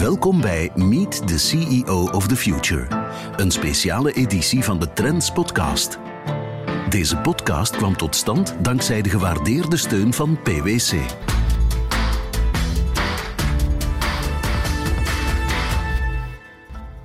Welkom bij Meet the CEO of the Future, een speciale editie van de Trends Podcast. Deze podcast kwam tot stand dankzij de gewaardeerde steun van PwC.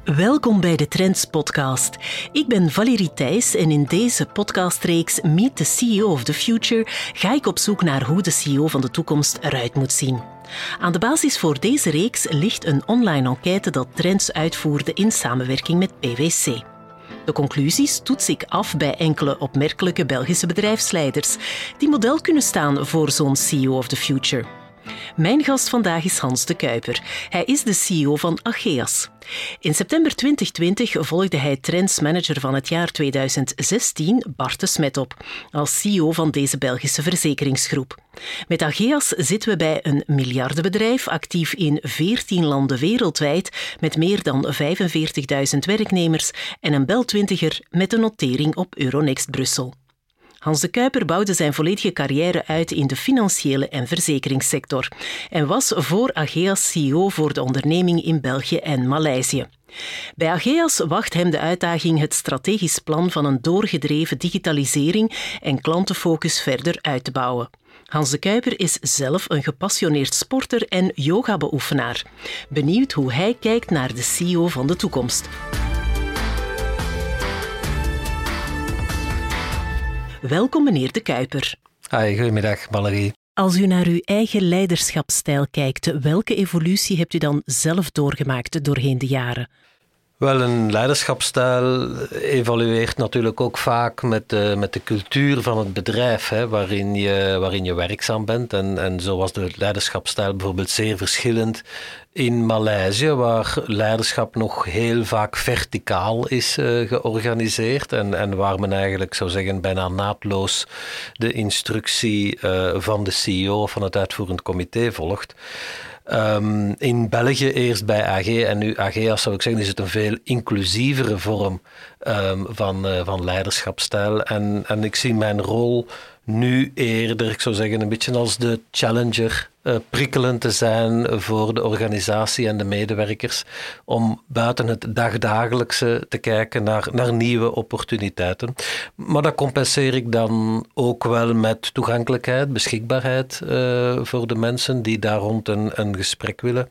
Welkom bij de Trends Podcast. Ik ben Valerie Thijs en in deze podcastreeks Meet the CEO of the Future ga ik op zoek naar hoe de CEO van de toekomst eruit moet zien. Aan de basis voor deze reeks ligt een online enquête dat Trends uitvoerde in samenwerking met PwC. De conclusies toets ik af bij enkele opmerkelijke Belgische bedrijfsleiders die model kunnen staan voor zo'n CEO of the Future. Mijn gast vandaag is Hans de Kuiper. Hij is de CEO van Ageas. In september 2020 volgde hij trendsmanager van het jaar 2016, Bart de Smet, op, als CEO van deze Belgische verzekeringsgroep. Met Ageas zitten we bij een miljardenbedrijf, actief in 14 landen wereldwijd, met meer dan 45.000 werknemers en een Bel-twintiger met een notering op Euronext Brussel. Hans de Kuiper bouwde zijn volledige carrière uit in de financiële en verzekeringssector en was voor Ageas CEO voor de onderneming in België en Maleisië. Bij Ageas wacht hem de uitdaging het strategisch plan van een doorgedreven digitalisering en klantenfocus verder uit te bouwen. Hans de Kuiper is zelf een gepassioneerd sporter en yogabeoefenaar. Benieuwd hoe hij kijkt naar de CEO van de toekomst. Welkom, meneer De Kuiper. Hi, goedemiddag, Valerie. Als u naar uw eigen leiderschapsstijl kijkt, welke evolutie hebt u dan zelf doorgemaakt doorheen de jaren? Wel, een leiderschapsstijl evalueert natuurlijk ook vaak met de, met de cultuur van het bedrijf hè, waarin, je, waarin je werkzaam bent. En, en zo was de leiderschapsstijl bijvoorbeeld zeer verschillend in Maleisië, waar leiderschap nog heel vaak verticaal is uh, georganiseerd en, en waar men eigenlijk zou zeggen bijna naadloos de instructie uh, van de CEO of van het uitvoerend comité volgt. Um, in België eerst bij AG en nu AG, zou ik zeggen, is het een veel inclusievere vorm um, van, uh, van leiderschapstijl. En, en ik zie mijn rol nu eerder, ik zou zeggen, een beetje als de challenger uh, prikkelend te zijn voor de organisatie en de medewerkers om buiten het dagdagelijkse te kijken naar, naar nieuwe opportuniteiten. Maar dat compenseer ik dan ook wel met toegankelijkheid, beschikbaarheid uh, voor de mensen die daar rond een, een gesprek willen.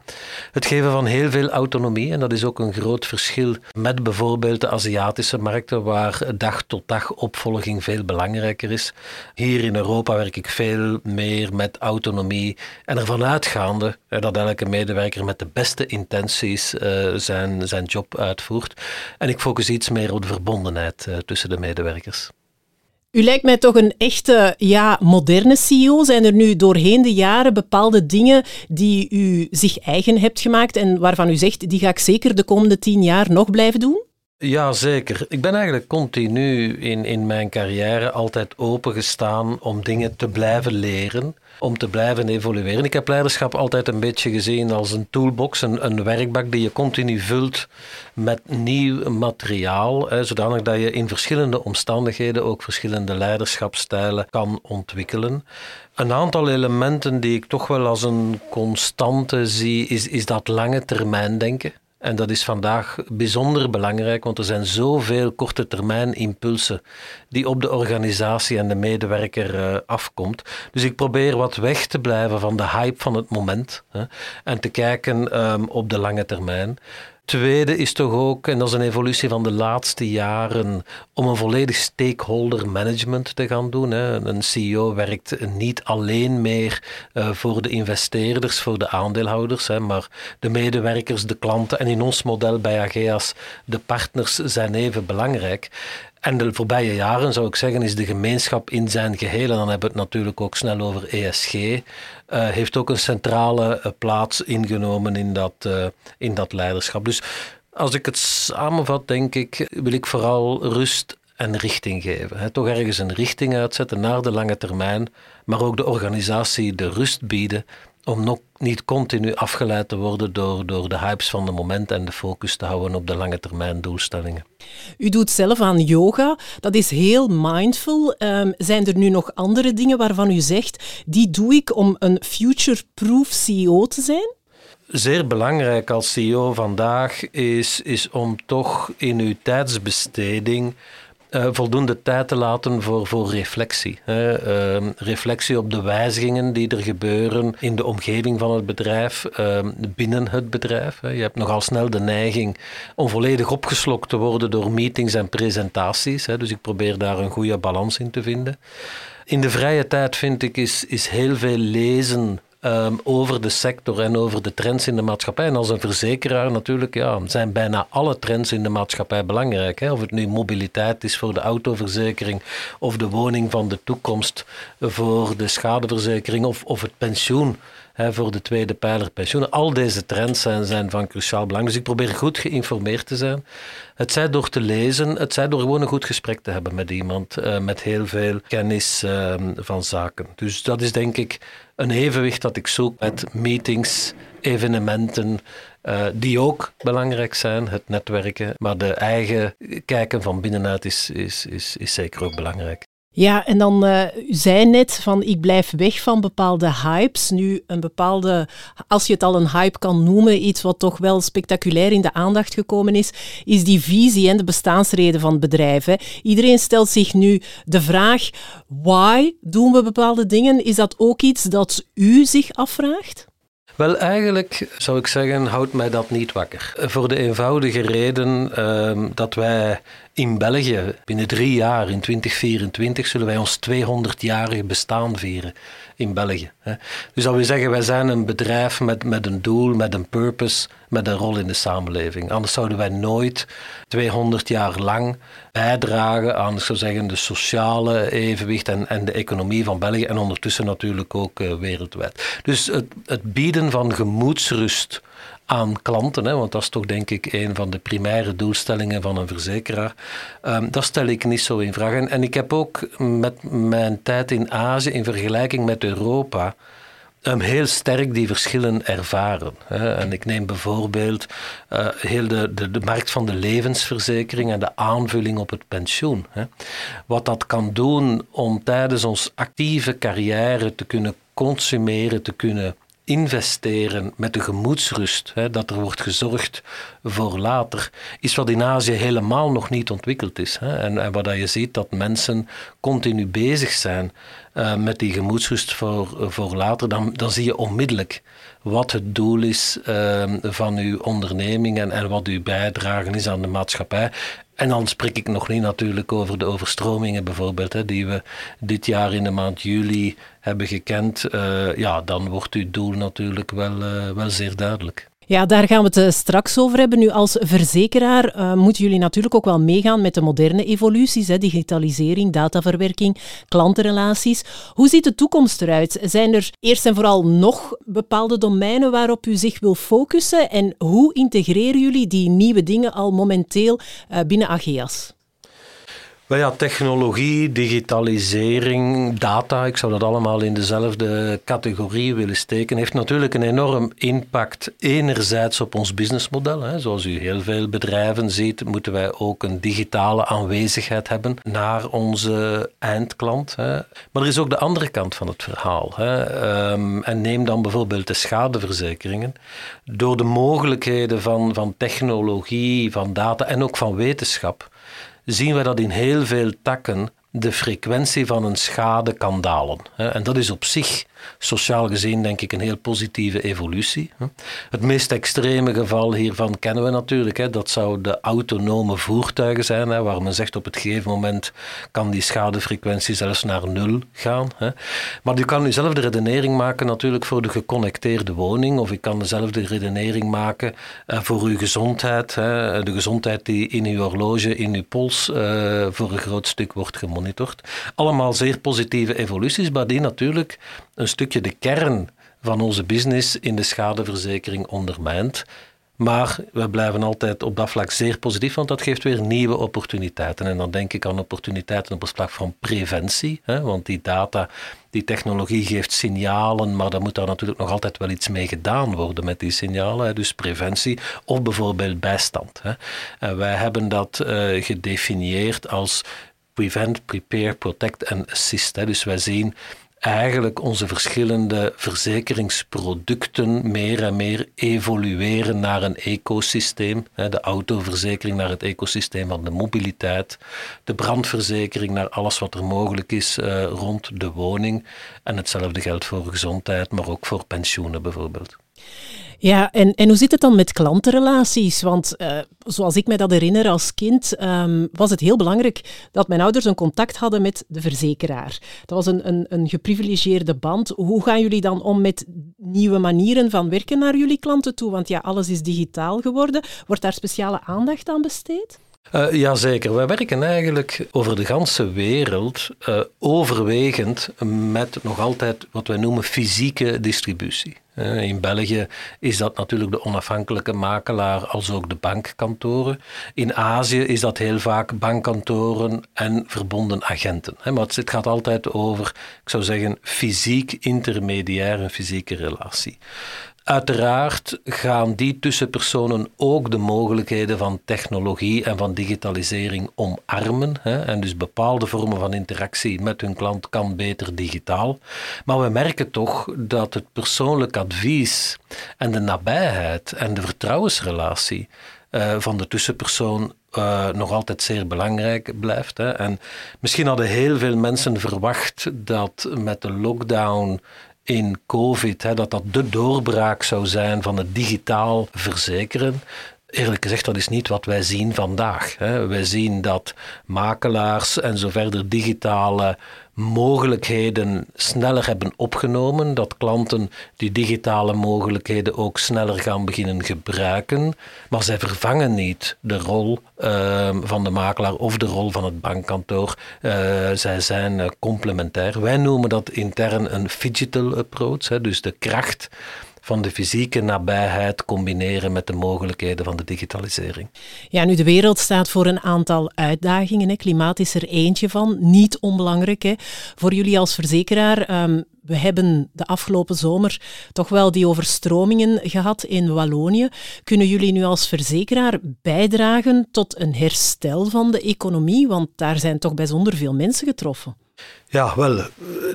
Het geven van heel veel autonomie en dat is ook een groot verschil met bijvoorbeeld de Aziatische markten waar dag tot dag opvolging veel belangrijker is. Hier in Europa werk ik veel meer met autonomie en ervan uitgaande dat elke medewerker met de beste intenties uh, zijn, zijn job uitvoert. En ik focus iets meer op de verbondenheid uh, tussen de medewerkers. U lijkt mij toch een echte ja, moderne CEO. Zijn er nu doorheen de jaren bepaalde dingen die u zich eigen hebt gemaakt en waarvan u zegt, die ga ik zeker de komende tien jaar nog blijven doen? Ja, zeker. Ik ben eigenlijk continu in, in mijn carrière altijd opengestaan om dingen te blijven leren, om te blijven evolueren. Ik heb leiderschap altijd een beetje gezien als een toolbox, een, een werkbak die je continu vult met nieuw materiaal, hè, zodanig dat je in verschillende omstandigheden ook verschillende leiderschapstijlen kan ontwikkelen. Een aantal elementen die ik toch wel als een constante zie, is, is dat lange termijn denken. En dat is vandaag bijzonder belangrijk, want er zijn zoveel korte termijn impulsen die op de organisatie en de medewerker uh, afkomt. Dus ik probeer wat weg te blijven van de hype van het moment hè, en te kijken um, op de lange termijn. Tweede is toch ook, en dat is een evolutie van de laatste jaren, om een volledig stakeholder management te gaan doen. Hè. Een CEO werkt niet alleen meer uh, voor de investeerders, voor de aandeelhouders, hè, maar de medewerkers, de klanten en in ons model bij Ageas de partners zijn even belangrijk. En de voorbije jaren zou ik zeggen, is de gemeenschap in zijn geheel, en dan hebben we het natuurlijk ook snel over ESG, uh, heeft ook een centrale uh, plaats ingenomen in dat, uh, in dat leiderschap. Dus als ik het samenvat, denk ik, wil ik vooral rust en richting geven. Toch ergens een richting uitzetten naar de lange termijn, maar ook de organisatie de rust bieden om nog niet continu afgeleid te worden door, door de hypes van de moment en de focus te houden op de lange termijn doelstellingen. U doet zelf aan yoga. Dat is heel mindful. Um, zijn er nu nog andere dingen waarvan u zegt, die doe ik om een future-proof CEO te zijn? zeer belangrijk als CEO vandaag is, is om toch in uw tijdsbesteding uh, voldoende tijd te laten voor, voor reflectie. Hè. Uh, reflectie op de wijzigingen die er gebeuren in de omgeving van het bedrijf, uh, binnen het bedrijf. Hè. Je hebt nogal snel de neiging om volledig opgeslokt te worden door meetings en presentaties. Hè. Dus ik probeer daar een goede balans in te vinden. In de vrije tijd vind ik is, is heel veel lezen um, over de sector en over de trends in de maatschappij. En als een verzekeraar natuurlijk ja, zijn bijna alle trends in de maatschappij belangrijk. Hè. Of het nu mobiliteit is voor de autoverzekering of de woning van de toekomst voor de schadeverzekering of, of het pensioen voor de tweede pijler pensioenen. Al deze trends zijn, zijn van cruciaal belang. Dus ik probeer goed geïnformeerd te zijn. Het zij door te lezen, het zij door gewoon een goed gesprek te hebben met iemand uh, met heel veel kennis uh, van zaken. Dus dat is denk ik een evenwicht dat ik zoek met meetings, evenementen, uh, die ook belangrijk zijn, het netwerken. Maar de eigen kijken van binnenuit is, is, is, is zeker ook belangrijk. Ja, en dan uh, zei net van ik blijf weg van bepaalde hypes. Nu, een bepaalde, als je het al een hype kan noemen, iets wat toch wel spectaculair in de aandacht gekomen is, is die visie en de bestaansreden van bedrijven. Iedereen stelt zich nu de vraag, why doen we bepaalde dingen? Is dat ook iets dat u zich afvraagt? Wel, eigenlijk zou ik zeggen, houdt mij dat niet wakker. Voor de eenvoudige reden uh, dat wij in België binnen drie jaar, in 2024, zullen wij ons 200-jarig bestaan vieren in België. Dus dat wil zeggen, wij zijn een bedrijf met, met een doel, met een purpose, met een rol in de samenleving. Anders zouden wij nooit 200 jaar lang bijdragen aan, zou zeggen, de sociale evenwicht en, en de economie van België en ondertussen natuurlijk ook uh, wereldwijd. Dus het, het bieden van gemoedsrust aan klanten, hè, want dat is toch denk ik een van de primaire doelstellingen van een verzekeraar. Um, dat stel ik niet zo in vraag. En, ik heb ook met mijn tijd in Azië in vergelijking met Europa um, heel sterk die verschillen ervaren. Hè. En ik neem bijvoorbeeld uh, heel de, de, de, markt van de levensverzekering en de aanvulling op het pensioen. Hè. Wat dat kan doen om tijdens ons actieve carrière te kunnen consumeren, te kunnen investeren met de gemoedsrust, hè, dat er wordt gezorgd voor later, is wat in Azië helemaal nog niet ontwikkeld is. Hè. En, en wat je ziet, dat mensen continu bezig zijn uh, met die gemoedsrust voor, voor later, dan, dan zie je onmiddellijk wat het doel is uh, van uw onderneming en, en wat uw bijdrage is aan de maatschappij. En dan spreek ik nog niet natuurlijk over de overstromingen bijvoorbeeld, hè, die we dit jaar in de maand juli hebben gekend. Uh, ja, dan wordt uw doel natuurlijk wel, uh, wel zeer duidelijk. Ja, daar gaan we het eh, straks over hebben. Nu, als verzekeraar uh, moeten jullie natuurlijk ook wel meegaan met de moderne evoluties, hè, digitalisering, dataverwerking, klantenrelaties. Hoe ziet de toekomst eruit? Zijn er eerst en vooral nog bepaalde domeinen waarop u zich wil focussen? En hoe integreren jullie die nieuwe dingen al momenteel uh, binnen Ageas? Ja, technologie, digitalisering, data, ik zou dat allemaal in dezelfde categorie willen steken, heeft natuurlijk een enorm impact enerzijds op ons businessmodel. Hè. Zoals u heel veel bedrijven ziet, moeten wij ook een digitale aanwezigheid hebben naar onze eindklant. Hè. Maar er is ook de andere kant van het verhaal. Hè. Um, en neem dan bijvoorbeeld de schadeverzekeringen. Door de mogelijkheden van, van technologie, van data en ook van wetenschap zien we dat in heel veel takken de frequentie van een schade kan dalen. En dat is op zich sociaal gezien denk ik een heel positieve evolutie. Het meest extreme geval hiervan kennen we natuurlijk. Dat zou de autonome voertuigen zijn, waar men zegt op het gegeven moment kan die schadefrequentie zelfs naar nul gaan. Maar je kan dezelfde redenering maken natuurlijk voor de geconnecteerde woning, of ik kan dezelfde redenering maken eh, voor uw gezondheid, de gezondheid die in uw horloge, in uw pols eh, voor een groot stuk wordt gemonitord. Allemaal zeer positieve evoluties, maar die natuurlijk een stukje de kern van onze business in de schadeverzekering ondermijnt. Maar we blijven altijd op dat vlak zeer positief, want dat geeft weer nieuwe opportuniteiten. En dan denk ik aan opportuniteiten op het vlak van preventie, hè, want die data, die technologie geeft signalen, maar dan moet daar natuurlijk nog altijd wel iets mee gedaan worden met die signalen. Hè, dus preventie of bijvoorbeeld bijstand. Hè. En wij hebben dat uh, gedefinieerd als prevent, prepare, protect en assist. Dus wij zien eigenlijk onze verschillende verzekeringsproducten meer en meer evolueren naar een ecosysteem. De autoverzekering naar het ecosysteem van de mobiliteit, de brandverzekering naar alles wat er mogelijk is uh, rond de woning. En hetzelfde geldt voor gezondheid, maar ook voor pensioenen bijvoorbeeld. Ja, en, en hoe zit het dan met klantenrelaties? Want uh, zoals ik me dat herinner als kind, um, was het heel belangrijk dat mijn ouders een contact hadden met de verzekeraar. Dat was een, een, een geprivilegeerde band. Hoe gaan jullie dan om met nieuwe manieren van werken naar jullie klanten toe? Want ja, alles is digitaal geworden. Wordt daar speciale aandacht aan besteed? Uh, Jazeker. Wij werken eigenlijk over de ganse wereld uh, overwegend met nog altijd wat wij noemen fysieke distributie. Uh, in België is dat natuurlijk de onafhankelijke makelaar als ook de bankkantoren. In Azië is dat heel vaak bankkantoren en verbonden agenten. Hè. Maar het gaat altijd over, ik zou zeggen, fysiek intermediair, een fysieke relatie. Uiteraard gaan die tussenpersonen ook de mogelijkheden van technologie en van digitalisering omarmen. Hè, en dus bepaalde vormen van interactie met hun klant kan beter digitaal. Maar we merken toch dat het persoonlijk advies en de nabijheid en de vertrouwensrelatie uh, van de tussenpersoon uh, nog altijd zeer belangrijk blijft. Hè. En misschien hadden heel veel mensen verwacht dat met de lockdown in COVID, hè, dat dat de doorbraak zou zijn van het digitaal verzekeren. Eerlijk gezegd, dat is niet wat wij zien vandaag. Hè. Wij zien dat makelaars en zo verder digitale mogelijkheden sneller hebben opgenomen, dat klanten die digitale mogelijkheden ook sneller gaan beginnen gebruiken, maar zij vervangen niet de rol uh, van de makelaar of de rol van het bankkantoor. Uh, zij zijn uh, complementair. Wij noemen dat intern een digital approach, hè, dus de kracht van de fysieke nabijheid combineren met de mogelijkheden van de digitalisering. Ja, nu de wereld staat voor een aantal uitdagingen. Klimaat is er eentje van, niet onbelangrijk. Hè. Voor jullie als verzekeraar, um, we hebben de afgelopen zomer toch wel die overstromingen gehad in Wallonië. Kunnen jullie nu als verzekeraar bijdragen tot een herstel van de economie? Want daar zijn toch bijzonder veel mensen getroffen. Ja, wel,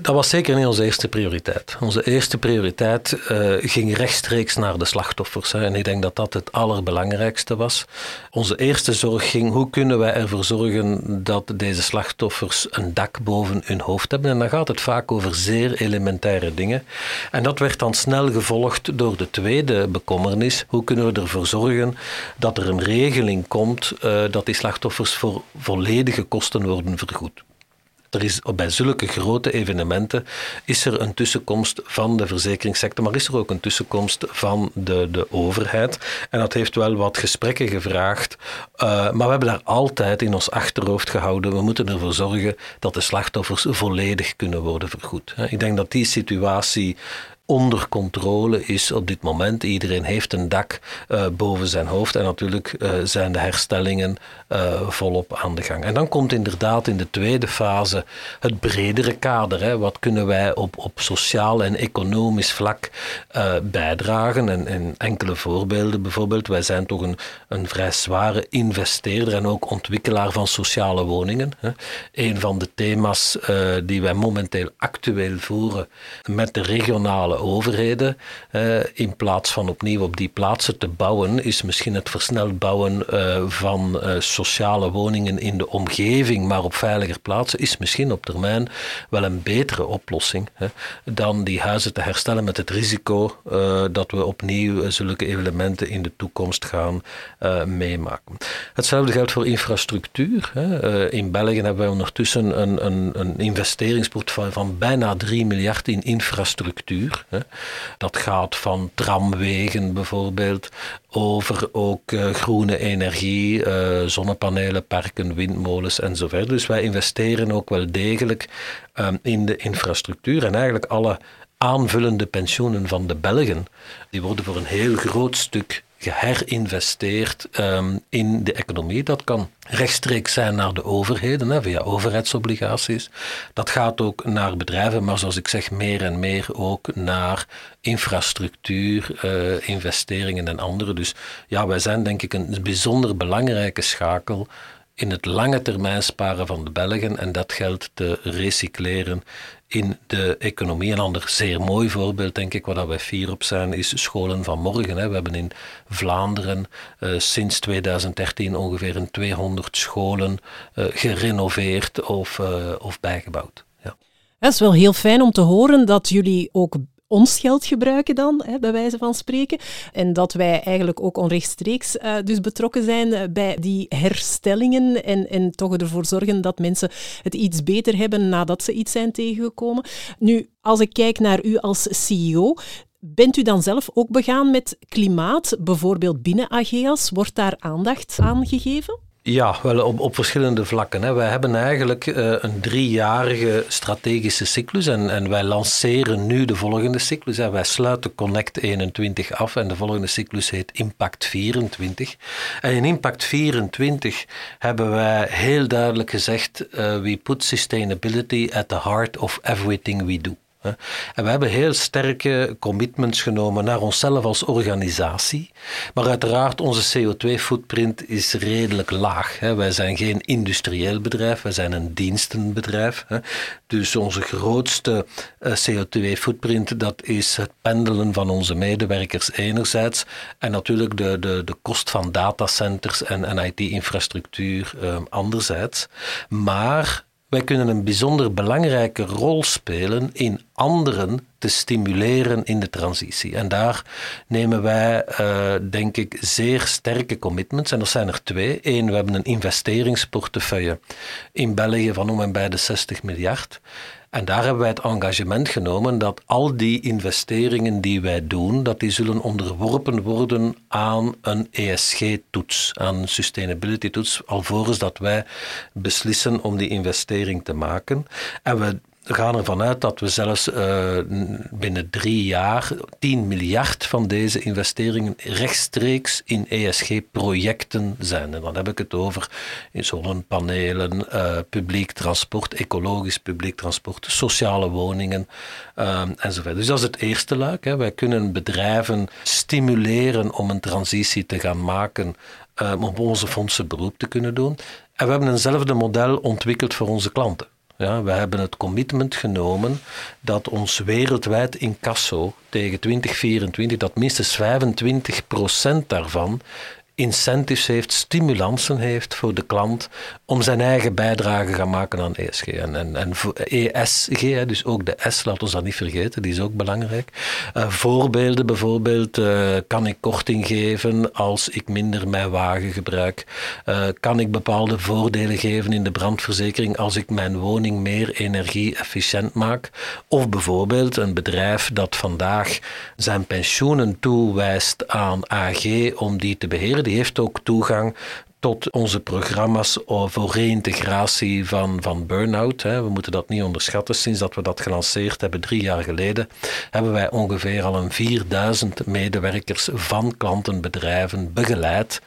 dat was zeker niet onze eerste prioriteit. Onze eerste prioriteit uh, ging rechtstreeks naar de slachtoffers. Hè, en ik denk dat dat het allerbelangrijkste was. Onze eerste zorg ging, hoe kunnen wij ervoor zorgen dat deze slachtoffers een dak boven hun hoofd hebben? En dan gaat het vaak over zeer elementaire dingen. En dat werd dan snel gevolgd door de tweede bekommernis. Hoe kunnen we ervoor zorgen dat er een regeling komt uh, dat die slachtoffers voor volledige kosten worden vergoed? Er is, bij zulke grote evenementen is er een tussenkomst van de verzekeringssector, maar is er ook een tussenkomst van de, de overheid. En dat heeft wel wat gesprekken gevraagd. Uh, maar we hebben daar altijd in ons achterhoofd gehouden. We moeten ervoor zorgen dat de slachtoffers volledig kunnen worden vergoed. Ik denk dat die situatie onder controle is op dit moment. Iedereen heeft een dak uh, boven zijn hoofd en natuurlijk uh, zijn de herstellingen uh, volop aan de gang. En dan komt inderdaad in de tweede fase het bredere kader. Hè. Wat kunnen wij op, op sociaal en economisch vlak bijdragen? En, en, enkele voorbeelden bijvoorbeeld. Wij zijn toch een, een vrij zware investeerder en ook ontwikkelaar van sociale woningen. Hè. Een van de thema's die wij momenteel actueel voeren met de regionale overheden. Uh, in plaats van opnieuw op die plaatsen te bouwen, is misschien het versneld bouwen uh, van uh, sociale woningen in de omgeving, maar op veiliger plaatsen, is misschien op termijn wel een betere oplossing hè, dan die huizen te herstellen met het risico dat we opnieuw zulke elementen in de toekomst gaan meemaken. Hetzelfde geldt voor infrastructuur. Hè. in België hebben wij ondertussen een, een, een van bijna 3 miljard in infrastructuur. Dat gaat van tramwegen bijvoorbeeld over ook uh, groene energie, uh, zonnepanelen, parken, windmolens en zo verder. Dus wij investeren ook wel degelijk um, in de infrastructuur en eigenlijk alle aanvullende pensioenen van de Belgen, die worden voor een heel groot stuk geherinvesteerd um, in de economie. Dat kan rechtstreeks zijn naar de overheden, hè, via overheidsobligaties. Dat gaat ook naar bedrijven, maar zoals ik zeg, meer en meer ook naar infrastructuur, uh, investeringen en andere. Dus ja, wij zijn denk ik een bijzonder belangrijke schakel in het lange termijn sparen van de Belgen en dat geld te recycleren in de economie. Een ander zeer mooi voorbeeld, denk ik, waar wij fier op zijn, is scholen van morgen. Hè. We hebben in Vlaanderen uh, sinds 2013 ongeveer een 200 scholen uh, gerenoveerd of, uh, of bijgebouwd. Ja. Het is wel heel fijn om te horen dat jullie ook ons geld gebruiken dan, hè, bij wijze van spreken. En dat wij eigenlijk ook onrechtstreeks uh, dus betrokken zijn eh, bij die herstellingen en, en toch ervoor zorgen dat mensen het iets beter hebben nadat ze iets zijn tegengekomen. Nu, als ik kijk naar u als CEO, Bent u dan zelf ook begaan met klimaat, bijvoorbeeld binnen AGEAS? Wordt daar aandacht aan gegeven? Ja, wel op, op verschillende vlakken. Hè. Wij hebben eigenlijk uh, een driejarige strategische cyclus en, en wij lanceren nu de volgende cyclus. Hè. Wij sluiten Connect 21 af en de volgende cyclus heet Impact 24. En in Impact 24 hebben wij heel duidelijk gezegd: uh, we put sustainability at the heart of everything we do. En we hebben heel sterke commitments genomen naar onszelf als organisatie. Maar uiteraard, onze CO2-footprint is redelijk laag. Wij zijn geen industrieel bedrijf, wij zijn een dienstenbedrijf. Dus onze grootste eh, CO2-footprint, dat is het pendelen van onze medewerkers enerzijds. En natuurlijk de, de, de kost van datacenters en, en IT-infrastructuur ehm, anderzijds. Maar wij kunnen een bijzonder belangrijke rol spelen in anderen te stimuleren in de transitie. En daar nemen wij, uh, denk ik, zeer sterke commitments. En dat zijn er twee. Eén, we hebben een investeringsportefeuille in België van om en bij de 60 miljard. En daar hebben wij het engagement genomen dat al die investeringen die wij doen, dat die zullen onderworpen worden aan een ESG-toets, aan een sustainability-toets, alvorens dat wij beslissen om die investering te maken. En we gaan ervan uit dat we zelfs uh, binnen drie jaar 10 miljard van deze investeringen rechtstreeks in ESG-projecten zijn. En dan heb ik het over zonnepanelen, uh, publiek transport, ecologisch publiek transport, sociale woningen uh, enzovoort. Dus dat is het eerste luik. Hè. Wij kunnen bedrijven stimuleren om een transitie te gaan maken, om onze fondsen beroep te kunnen doen. En we hebben eenzelfde model ontwikkeld voor onze klanten. Ja, we hebben het commitment genomen dat ons wereldwijd incasso tegen 2024, dat minstens 25% daarvan incentives heeft, stimulansen heeft voor de klant om zijn eigen bijdrage gaan maken aan ESG. En, en, en ESG, dus ook de S, laat ons dat niet vergeten, die is ook belangrijk. Uh, voorbeelden bijvoorbeeld, uh, kan ik korting geven als ik minder mijn wagen gebruik? Uh, kan ik bepaalde voordelen geven in de brandverzekering als ik mijn woning meer energie-efficiënt maak? Of bijvoorbeeld een bedrijf dat vandaag zijn pensioenen toewijst aan AG om die te beheren die heeft ook toegang tot onze programma's voor reïntegratie van, van burn-out. We moeten dat niet onderschatten. Sinds dat we dat gelanceerd hebben, drie jaar geleden, hebben wij ongeveer al een 4000 medewerkers van klantenbedrijven begeleid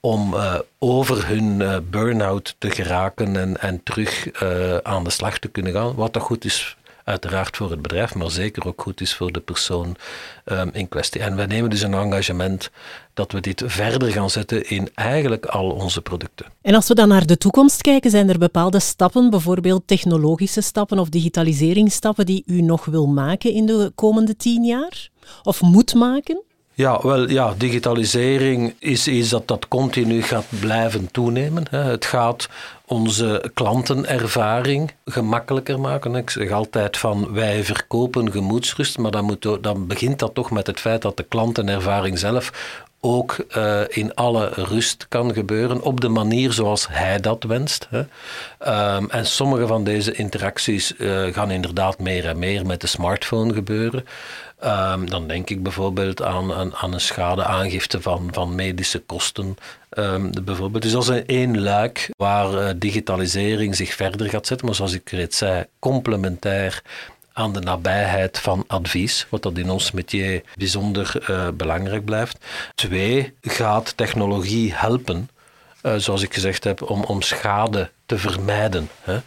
om uh, over hun uh, burn-out te geraken en, en terug uh, aan de slag te kunnen gaan. Wat dat goed is uiteraard voor het bedrijf, maar zeker ook goed is voor de persoon um, in kwestie. En wij nemen dus een engagement dat we dit verder gaan zetten in eigenlijk al onze producten. En als we dan naar de toekomst kijken, zijn er bepaalde stappen, bijvoorbeeld technologische stappen of digitaliseringsstappen, die u nog wil maken in de komende tien jaar? Of moet maken? Ja, wel, ja, digitalisering is iets dat, dat continu gaat blijven toenemen. Het gaat onze klantenervaring gemakkelijker maken. Ik zeg altijd van wij verkopen gemoedsrust, maar dan, moet, dan begint dat toch met het feit dat de klantenervaring zelf ook uh, in alle rust kan gebeuren op de manier zoals hij dat wenst. Hè. Um, en sommige van deze interacties uh, gaan inderdaad meer en meer met de smartphone gebeuren. Um, dan denk ik bijvoorbeeld aan, aan, een schadeaangifte van, van medische kosten. Um, bijvoorbeeld. Dus dat is één luik waar uh, digitalisering zich verder gaat zetten. Maar zoals ik reeds zei, complementair aan de nabijheid van advies, wat dat in ons métier bijzonder uh, belangrijk blijft. Twee, gaat technologie helpen, uh, zoals ik gezegd heb, om, om schade te vermijden. Hè.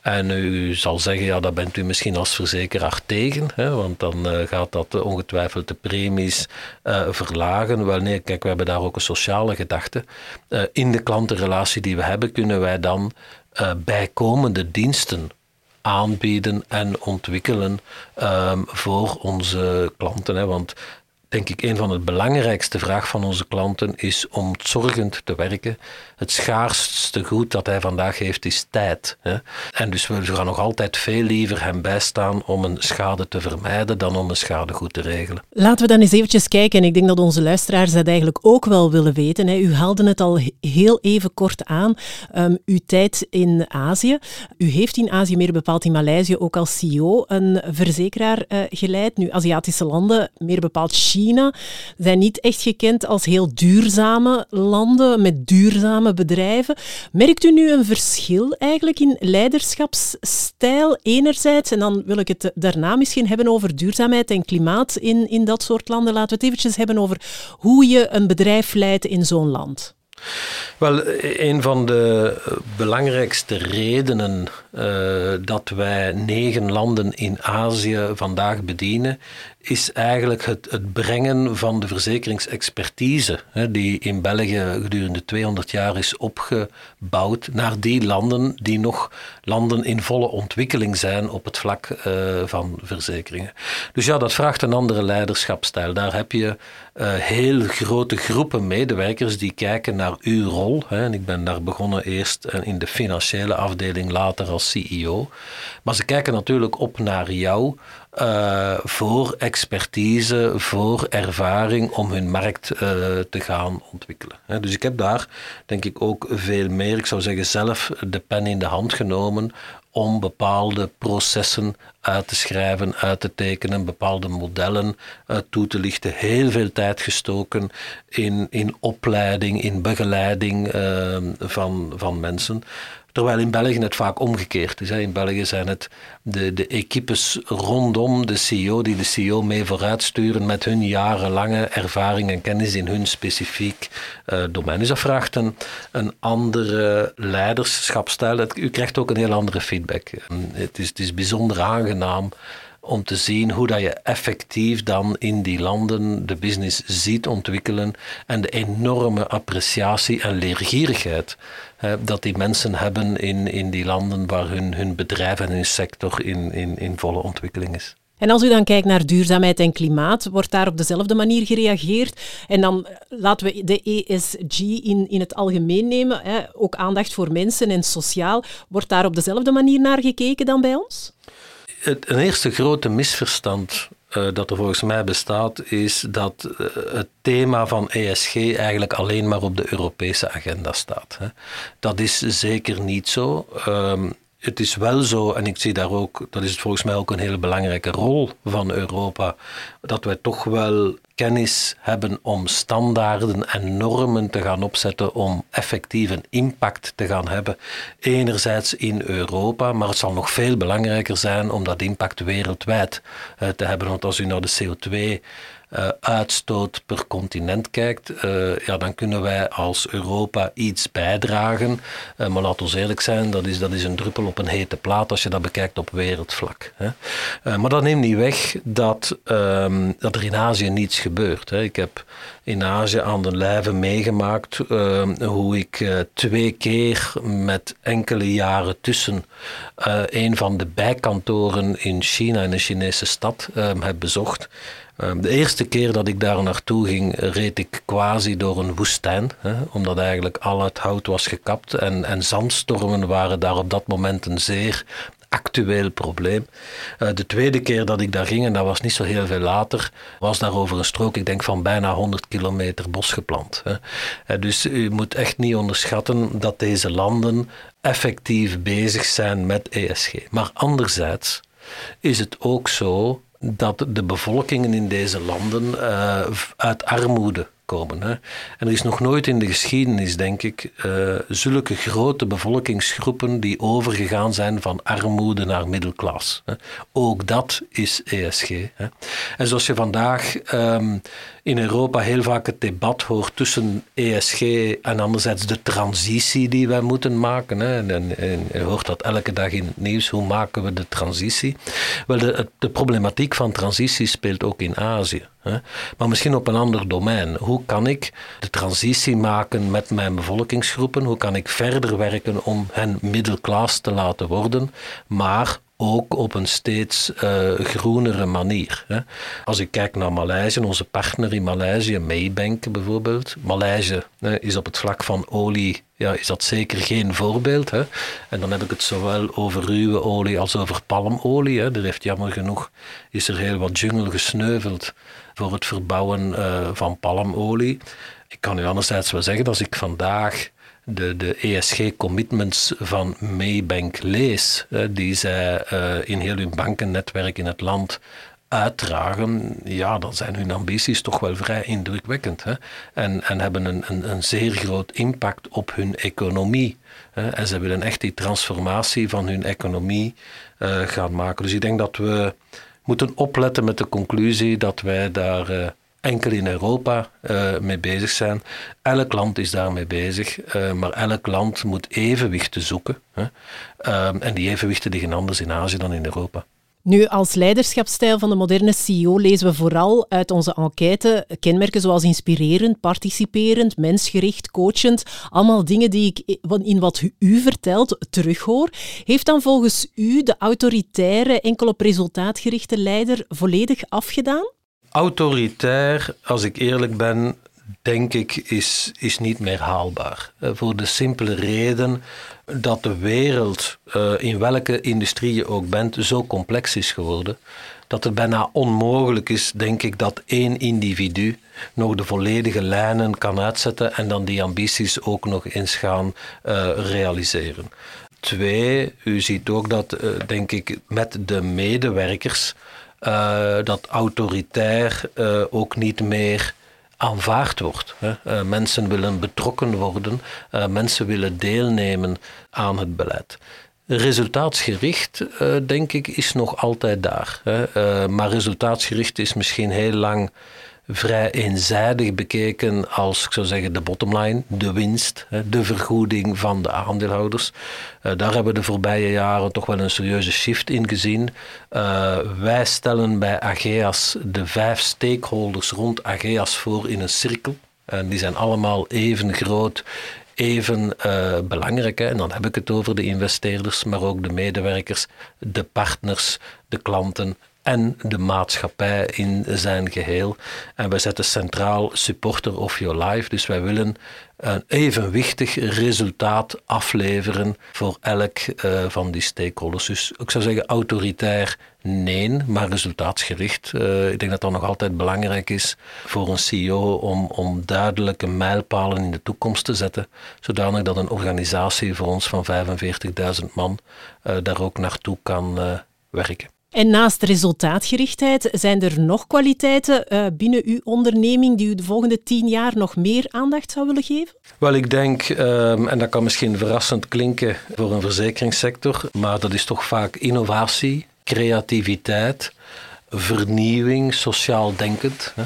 En u zal zeggen, ja, dat bent u misschien als verzekeraar tegen, hè, want dan uh, gaat dat ongetwijfeld de premies uh, verlagen. Wel nee, kijk, we hebben daar ook een sociale gedachte. In de klantenrelatie die we hebben, kunnen wij dan bijkomende diensten aanbieden en ontwikkelen ehm, voor onze klanten. Hè. Want denk ik, een van de belangrijkste vragen van onze klanten is om zorgend te werken. Het schaarste goed dat hij vandaag heeft is tijd. Hè? En dus we gaan nog altijd veel liever hem bijstaan om een schade te vermijden dan om een schade goed te regelen. Laten we dan eens eventjes kijken. En ik denk dat onze luisteraars dat eigenlijk ook wel willen weten. Hè? U haalde het al heel even kort aan. Um, uw tijd in Azië. U heeft in Azië, meer bepaald in Maleisië, ook als CEO een verzekeraar uh, geleid. Nu, Aziatische landen, meer bepaald China zijn niet echt gekend als heel duurzame landen met duurzame bedrijven. Merkt u nu een verschil eigenlijk in leiderschapsstijl enerzijds? En dan wil ik het daarna misschien hebben over duurzaamheid en klimaat in, in dat soort landen. Laten we het eventjes hebben over hoe je een bedrijf leidt in zo'n land. Wel, een van de belangrijkste redenen uh, dat wij negen landen in Azië vandaag bedienen, is eigenlijk het, het brengen van de verzekeringsexpertise, hè, die in België gedurende 200 jaar is opgebouwd, naar die landen die nog landen in volle ontwikkeling zijn op het vlak uh, van verzekeringen. Dus ja, dat vraagt een andere leiderschapstijl. Daar heb je uh, heel grote groepen medewerkers die kijken naar uw rol. Hè. En ik ben daar begonnen eerst in de financiële afdeling, later als CEO. Maar ze kijken natuurlijk op naar jou uh, voor expertise, voor ervaring om hun markt uh, te gaan ontwikkelen. Dus ik heb daar denk ik ook veel meer, ik zou zeggen zelf de pen in de hand genomen om bepaalde processen uit te schrijven, uit te tekenen, bepaalde modellen uh, toe te lichten. Heel veel tijd gestoken in, in opleiding, in begeleiding van, van mensen. Terwijl in België het vaak omgekeerd is. In België zijn het de, de equipes rondom de CEO die de CEO mee vooruitsturen met hun jarenlange ervaring en kennis in hun specifiek uh, domein. Dus dat vraagt een, een andere leiderschapstijl. U krijgt ook een heel andere feedback. Het is, het is bijzonder aangenaam om te zien hoe dat je effectief dan in die landen de business ziet ontwikkelen en de enorme appreciatie en leergierigheid dat die mensen hebben in, in die landen waar hun, hun bedrijf en hun sector in, in, in volle ontwikkeling is. En als u dan kijkt naar duurzaamheid en klimaat, wordt daar op dezelfde manier gereageerd? En dan eh, laten we de ESG in, in het algemeen nemen, hè, ook aandacht voor mensen en sociaal. Wordt daar op dezelfde manier naar gekeken dan bij ons? Het, een eerste grote misverstand dat er volgens mij bestaat, is dat uh, het thema van ESG eigenlijk alleen maar op de Europese agenda staat. Dat is zeker niet zo. Het is wel zo, en ik zie daar ook, dat is volgens mij ook een hele belangrijke rol van Europa, dat wij toch wel kennis hebben om standaarden en normen te gaan opzetten om effectief een impact te gaan hebben. Enerzijds in Europa, maar het zal nog veel belangrijker zijn om dat impact wereldwijd uh, te hebben. Want als u naar de CO2 uh, uitstoot per continent kijkt, uh, ja, dan kunnen wij als Europa iets bijdragen. Uh, maar laat ons eerlijk zijn, dat is, dat is een druppel op een hete plaat als je dat bekijkt op wereldvlak. Hè. maar dat neemt niet weg dat, um, dat er in Azië niets gebeurt. Hè. Ik heb in Azië aan de lijve meegemaakt ehm, hoe ik twee keer met enkele jaren tussen een van de bijkantoren in China, in een Chinese stad, ehm, heb bezocht. Ehm, de eerste keer dat ik daar naartoe ging, reed ik quasi door een woestijn, hè, omdat eigenlijk al het hout was gekapt en, en zandstormen waren daar op dat moment een zeer actueel probleem. Uh, de tweede keer dat ik daar ging, en dat was niet zo heel veel later, was daar over een strook, ik denk van bijna 100 kilometer bos geplant. Hè. Uh, dus u moet echt niet onderschatten dat deze landen effectief bezig zijn met ESG. Maar anderzijds is het ook zo dat de bevolkingen in deze landen uh, uit armoede komen. Hè. En er is nog nooit in de geschiedenis, denk ik, uh, zulke grote bevolkingsgroepen die overgegaan zijn van armoede naar middelklas. Ook dat is ESG. Hè. En zoals je vandaag um, in Europa heel vaak het debat hoort tussen ESG en anderzijds de transitie die wij moeten maken. Hè. En, en, en, je hoort dat elke dag in het nieuws. Hoe maken we de transitie? Wel, de, de problematiek van transitie speelt ook in Azië. Hè. Maar misschien op een ander domein. Hoe kan ik de transitie maken met mijn bevolkingsgroepen? Hoe kan ik verder werken om hen middelklas te laten worden, maar ook op een steeds uh, groenere manier. Hè. Als ik kijk naar Maleisië, onze partner in Maleisië, Maybank bijvoorbeeld. Maleisië hè, is op het vlak van olie, ja, is dat zeker geen voorbeeld. Hè. En dan heb ik het zowel over ruwe olie als over palmolie. Hè. Er heeft jammer genoeg, is er heel wat jungle gesneuveld voor het verbouwen uh, van palmolie. Ik kan u anderzijds wel zeggen, als ik vandaag de, de ESG-commitments van Maybank lees, die zij uh, in heel hun bankennetwerk in het land uitdragen, ja, dan zijn hun ambities toch wel vrij indrukwekkend. Hè? En, en hebben een, een, een zeer groot impact op hun economie. Hè? En ze willen echt die transformatie van hun economie uh, gaan maken. Dus ik denk dat we moeten opletten met de conclusie dat wij daar uh, enkel in Europa uh, mee bezig zijn. Elk land is daarmee bezig, uh, maar elk land moet evenwichten zoeken. Hè. Uh, en die evenwichten liggen anders in Azië dan in Europa. Nu, als leiderschapsstijl van de moderne CEO lezen we vooral uit onze enquête kenmerken zoals inspirerend, participerend, mensgericht, coachend. Allemaal dingen die ik in wat u vertelt terughoor. Heeft dan volgens u de autoritaire, enkel op resultaat gerichte leider volledig afgedaan? Autoritair, als ik eerlijk ben, denk ik, is, is niet meer haalbaar. Uh, voor de simpele reden dat de wereld, uh, in welke industrie je ook bent, zo complex is geworden. Dat het bijna onmogelijk is, denk ik, dat één individu nog de volledige lijnen kan uitzetten en dan die ambities ook nog eens gaan uh, realiseren. Twee, u ziet ook dat, denk ik, met de medewerkers dat autoritair ook niet meer aanvaard wordt. Hè. Uh, mensen willen betrokken worden, mensen willen deelnemen aan het beleid. Resultaatsgericht, denk ik, is nog altijd daar. Maar resultaatsgericht is misschien heel lang vrij eenzijdig bekeken als, ik zou zeggen, de bottomline, de winst, de vergoeding van de aandeelhouders. Eh, daar hebben we de voorbije jaren toch wel een serieuze shift in gezien. Uh, wij stellen bij Ageas de vijf stakeholders rond Ageas voor in een cirkel. En die zijn allemaal even groot, even uh, belangrijk. En dan heb ik het over de investeerders, maar ook de medewerkers, de partners, de klanten en de maatschappij in zijn geheel. En wij zetten centraal supporter of your life. Dus wij willen een evenwichtig resultaat afleveren voor elk uh, van die stakeholders. Dus ik zou zeggen autoritair nee, maar resultaatsgericht. Uh, ik denk dat dat nog altijd belangrijk is voor een CEO om, om duidelijke mijlpalen in de toekomst te zetten, zodanig dat een organisatie voor ons van 45.000 man uh, daar ook naartoe kan werken. En naast resultaatgerichtheid, zijn er nog kwaliteiten uh, binnen uw onderneming die u de volgende tien jaar nog meer aandacht zou willen geven? Wel, ik denk, um, en dat kan misschien verrassend klinken voor een verzekeringssector, maar dat is toch vaak innovatie, creativiteit, vernieuwing, sociaal denkend. Hè.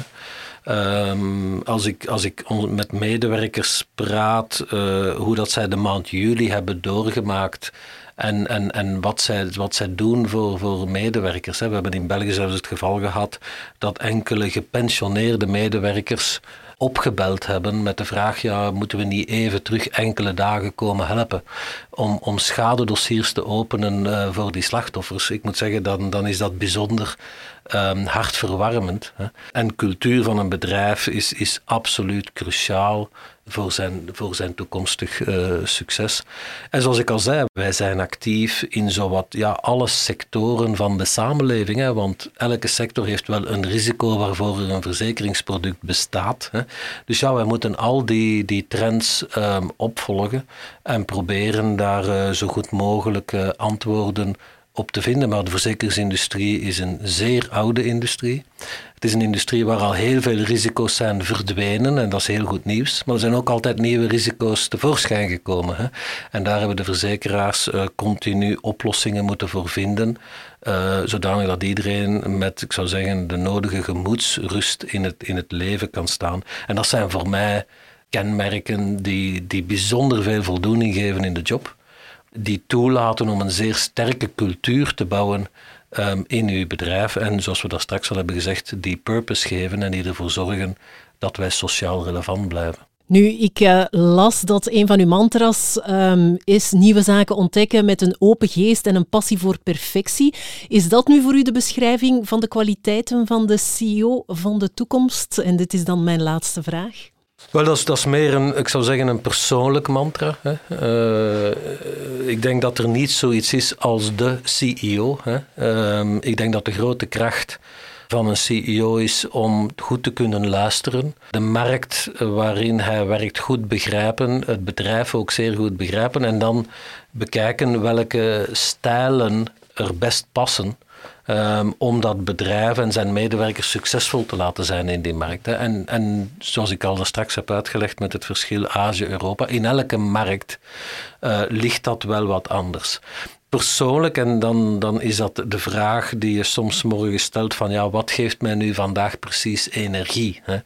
Um, als, ik, als ik met medewerkers praat, uh, hoe dat zij de maand juli hebben doorgemaakt en, en, en wat, zij, wat zij doen voor, voor medewerkers. We hebben in België zelfs het geval gehad dat enkele gepensioneerde medewerkers opgebeld hebben met de vraag: ja, moeten we niet even terug enkele dagen komen helpen om, om schadedossiers te openen uh, voor die slachtoffers? Ik moet zeggen, dan, dan is dat bijzonder um, hartverwarmend. Hè. En cultuur van een bedrijf is, is absoluut cruciaal voor zijn, voor zijn toekomstig uh, succes. En zoals ik al zei, wij zijn actief in zowat ja, alle sectoren van de samenleving. Hè, want elke sector heeft wel een risico waarvoor er een verzekeringsproduct bestaat. Hè. Dus ja, wij moeten al die, die trends um, opvolgen en proberen daar uh, zo goed mogelijk uh, antwoorden op te vinden. Maar de verzekeringsindustrie is een zeer oude industrie. Het is een industrie waar al heel veel risico's zijn verdwenen en dat is heel goed nieuws. Maar er zijn ook altijd nieuwe risico's tevoorschijn gekomen. Hè? En daar hebben de verzekeraars uh, continu oplossingen moeten voor vinden. Uh, zodanig dat iedereen met, ik zou zeggen, de nodige gemoedsrust in het, in het leven kan staan. En dat zijn voor mij kenmerken die, die bijzonder veel voldoening geven in de job die toelaten om een zeer sterke cultuur te bouwen um, in uw bedrijf. En zoals we daar straks al hebben gezegd, die purpose geven en die ervoor zorgen dat wij sociaal relevant blijven. Nu, ik uh, las dat een van uw mantras um, is nieuwe zaken ontdekken met een open geest en een passie voor perfectie. Is dat nu voor u de beschrijving van de kwaliteiten van de CEO van de toekomst? En dit is dan mijn laatste vraag. Wel, dat is, dat meer een, ik zou zeggen, een persoonlijk mantra. Hè. Uh, ik denk dat er niet zoiets is als de CEO. Hè. Uh, ik denk dat de grote kracht van een CEO is om goed te kunnen luisteren. De markt waarin hij werkt goed begrijpen, het bedrijf ook zeer goed begrijpen en dan bekijken welke stijlen er best passen. Um, om dat bedrijf en zijn medewerkers succesvol te laten zijn in die markt. Hè. En, en zoals ik al straks heb uitgelegd met het verschil Azië-Europa, in elke markt uh, ligt dat wel wat anders persoonlijk, en dan, dan is dat de vraag die je soms morgen stelt van ja, wat geeft mij nu vandaag precies energie? Hè?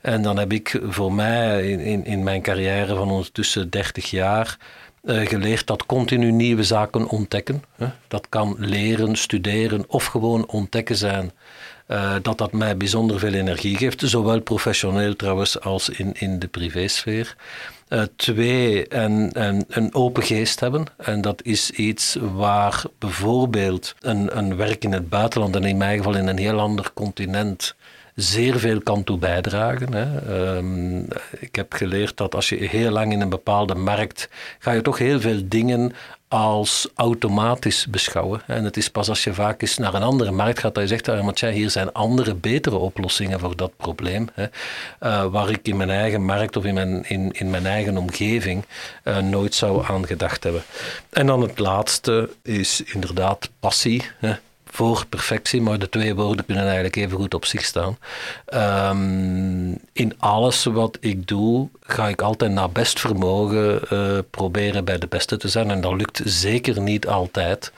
En dan heb ik voor mij in, in, mijn carrière van ondertussen 30 jaar geleerd dat continu nieuwe zaken ontdekken. Dat kan leren, studeren of gewoon ontdekken zijn. Uh, dat dat mij bijzonder veel energie geeft, zowel professioneel trouwens als in, in de privésfeer. Uh, twee, en, en, een open geest hebben. En dat is iets waar bijvoorbeeld een, een werk in het buitenland, en in mijn geval in een heel ander continent, zeer veel kan toe bijdragen. Hè. Um, ik heb geleerd dat als je heel lang in een bepaalde markt ga je toch heel veel dingen als automatisch beschouwen. En het is pas als je vaak eens naar een andere markt gaat dat je zegt, ah, ja, hier zijn andere, betere oplossingen voor dat probleem. Hè, uh, waar ik in mijn eigen markt of in mijn, in, in mijn eigen omgeving uh, nooit zou aan gedacht hebben. En dan het laatste is inderdaad passie. Hè voor perfectie, maar de twee woorden kunnen eigenlijk even goed op zich staan. Um, in alles wat ik doe, ga ik altijd naar best vermogen uh, proberen bij de beste te zijn. En dat lukt zeker niet altijd.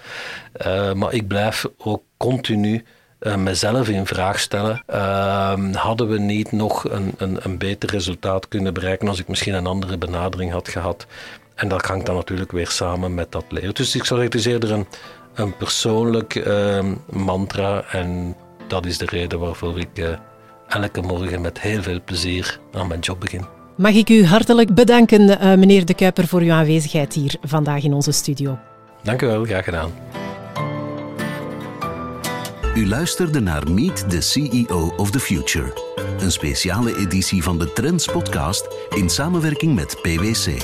Uh, maar ik blijf ook continu uh, mezelf in vraag stellen. Uh, hadden we niet nog een, een, een beter resultaat kunnen bereiken als ik misschien een andere benadering had gehad? En dat hangt dan natuurlijk weer samen met dat leren. Dus ik zou zeggen, het is eerder een, een persoonlijk uh, mantra. En dat is de reden waarvoor ik uh, elke morgen met heel veel plezier aan mijn job begin. Mag ik u hartelijk bedanken, uh, meneer De Kuiper, voor uw aanwezigheid hier vandaag in onze studio. Dank u wel, graag gedaan. U luisterde naar Meet the CEO of the Future, een speciale editie van de Trends podcast in samenwerking met PwC.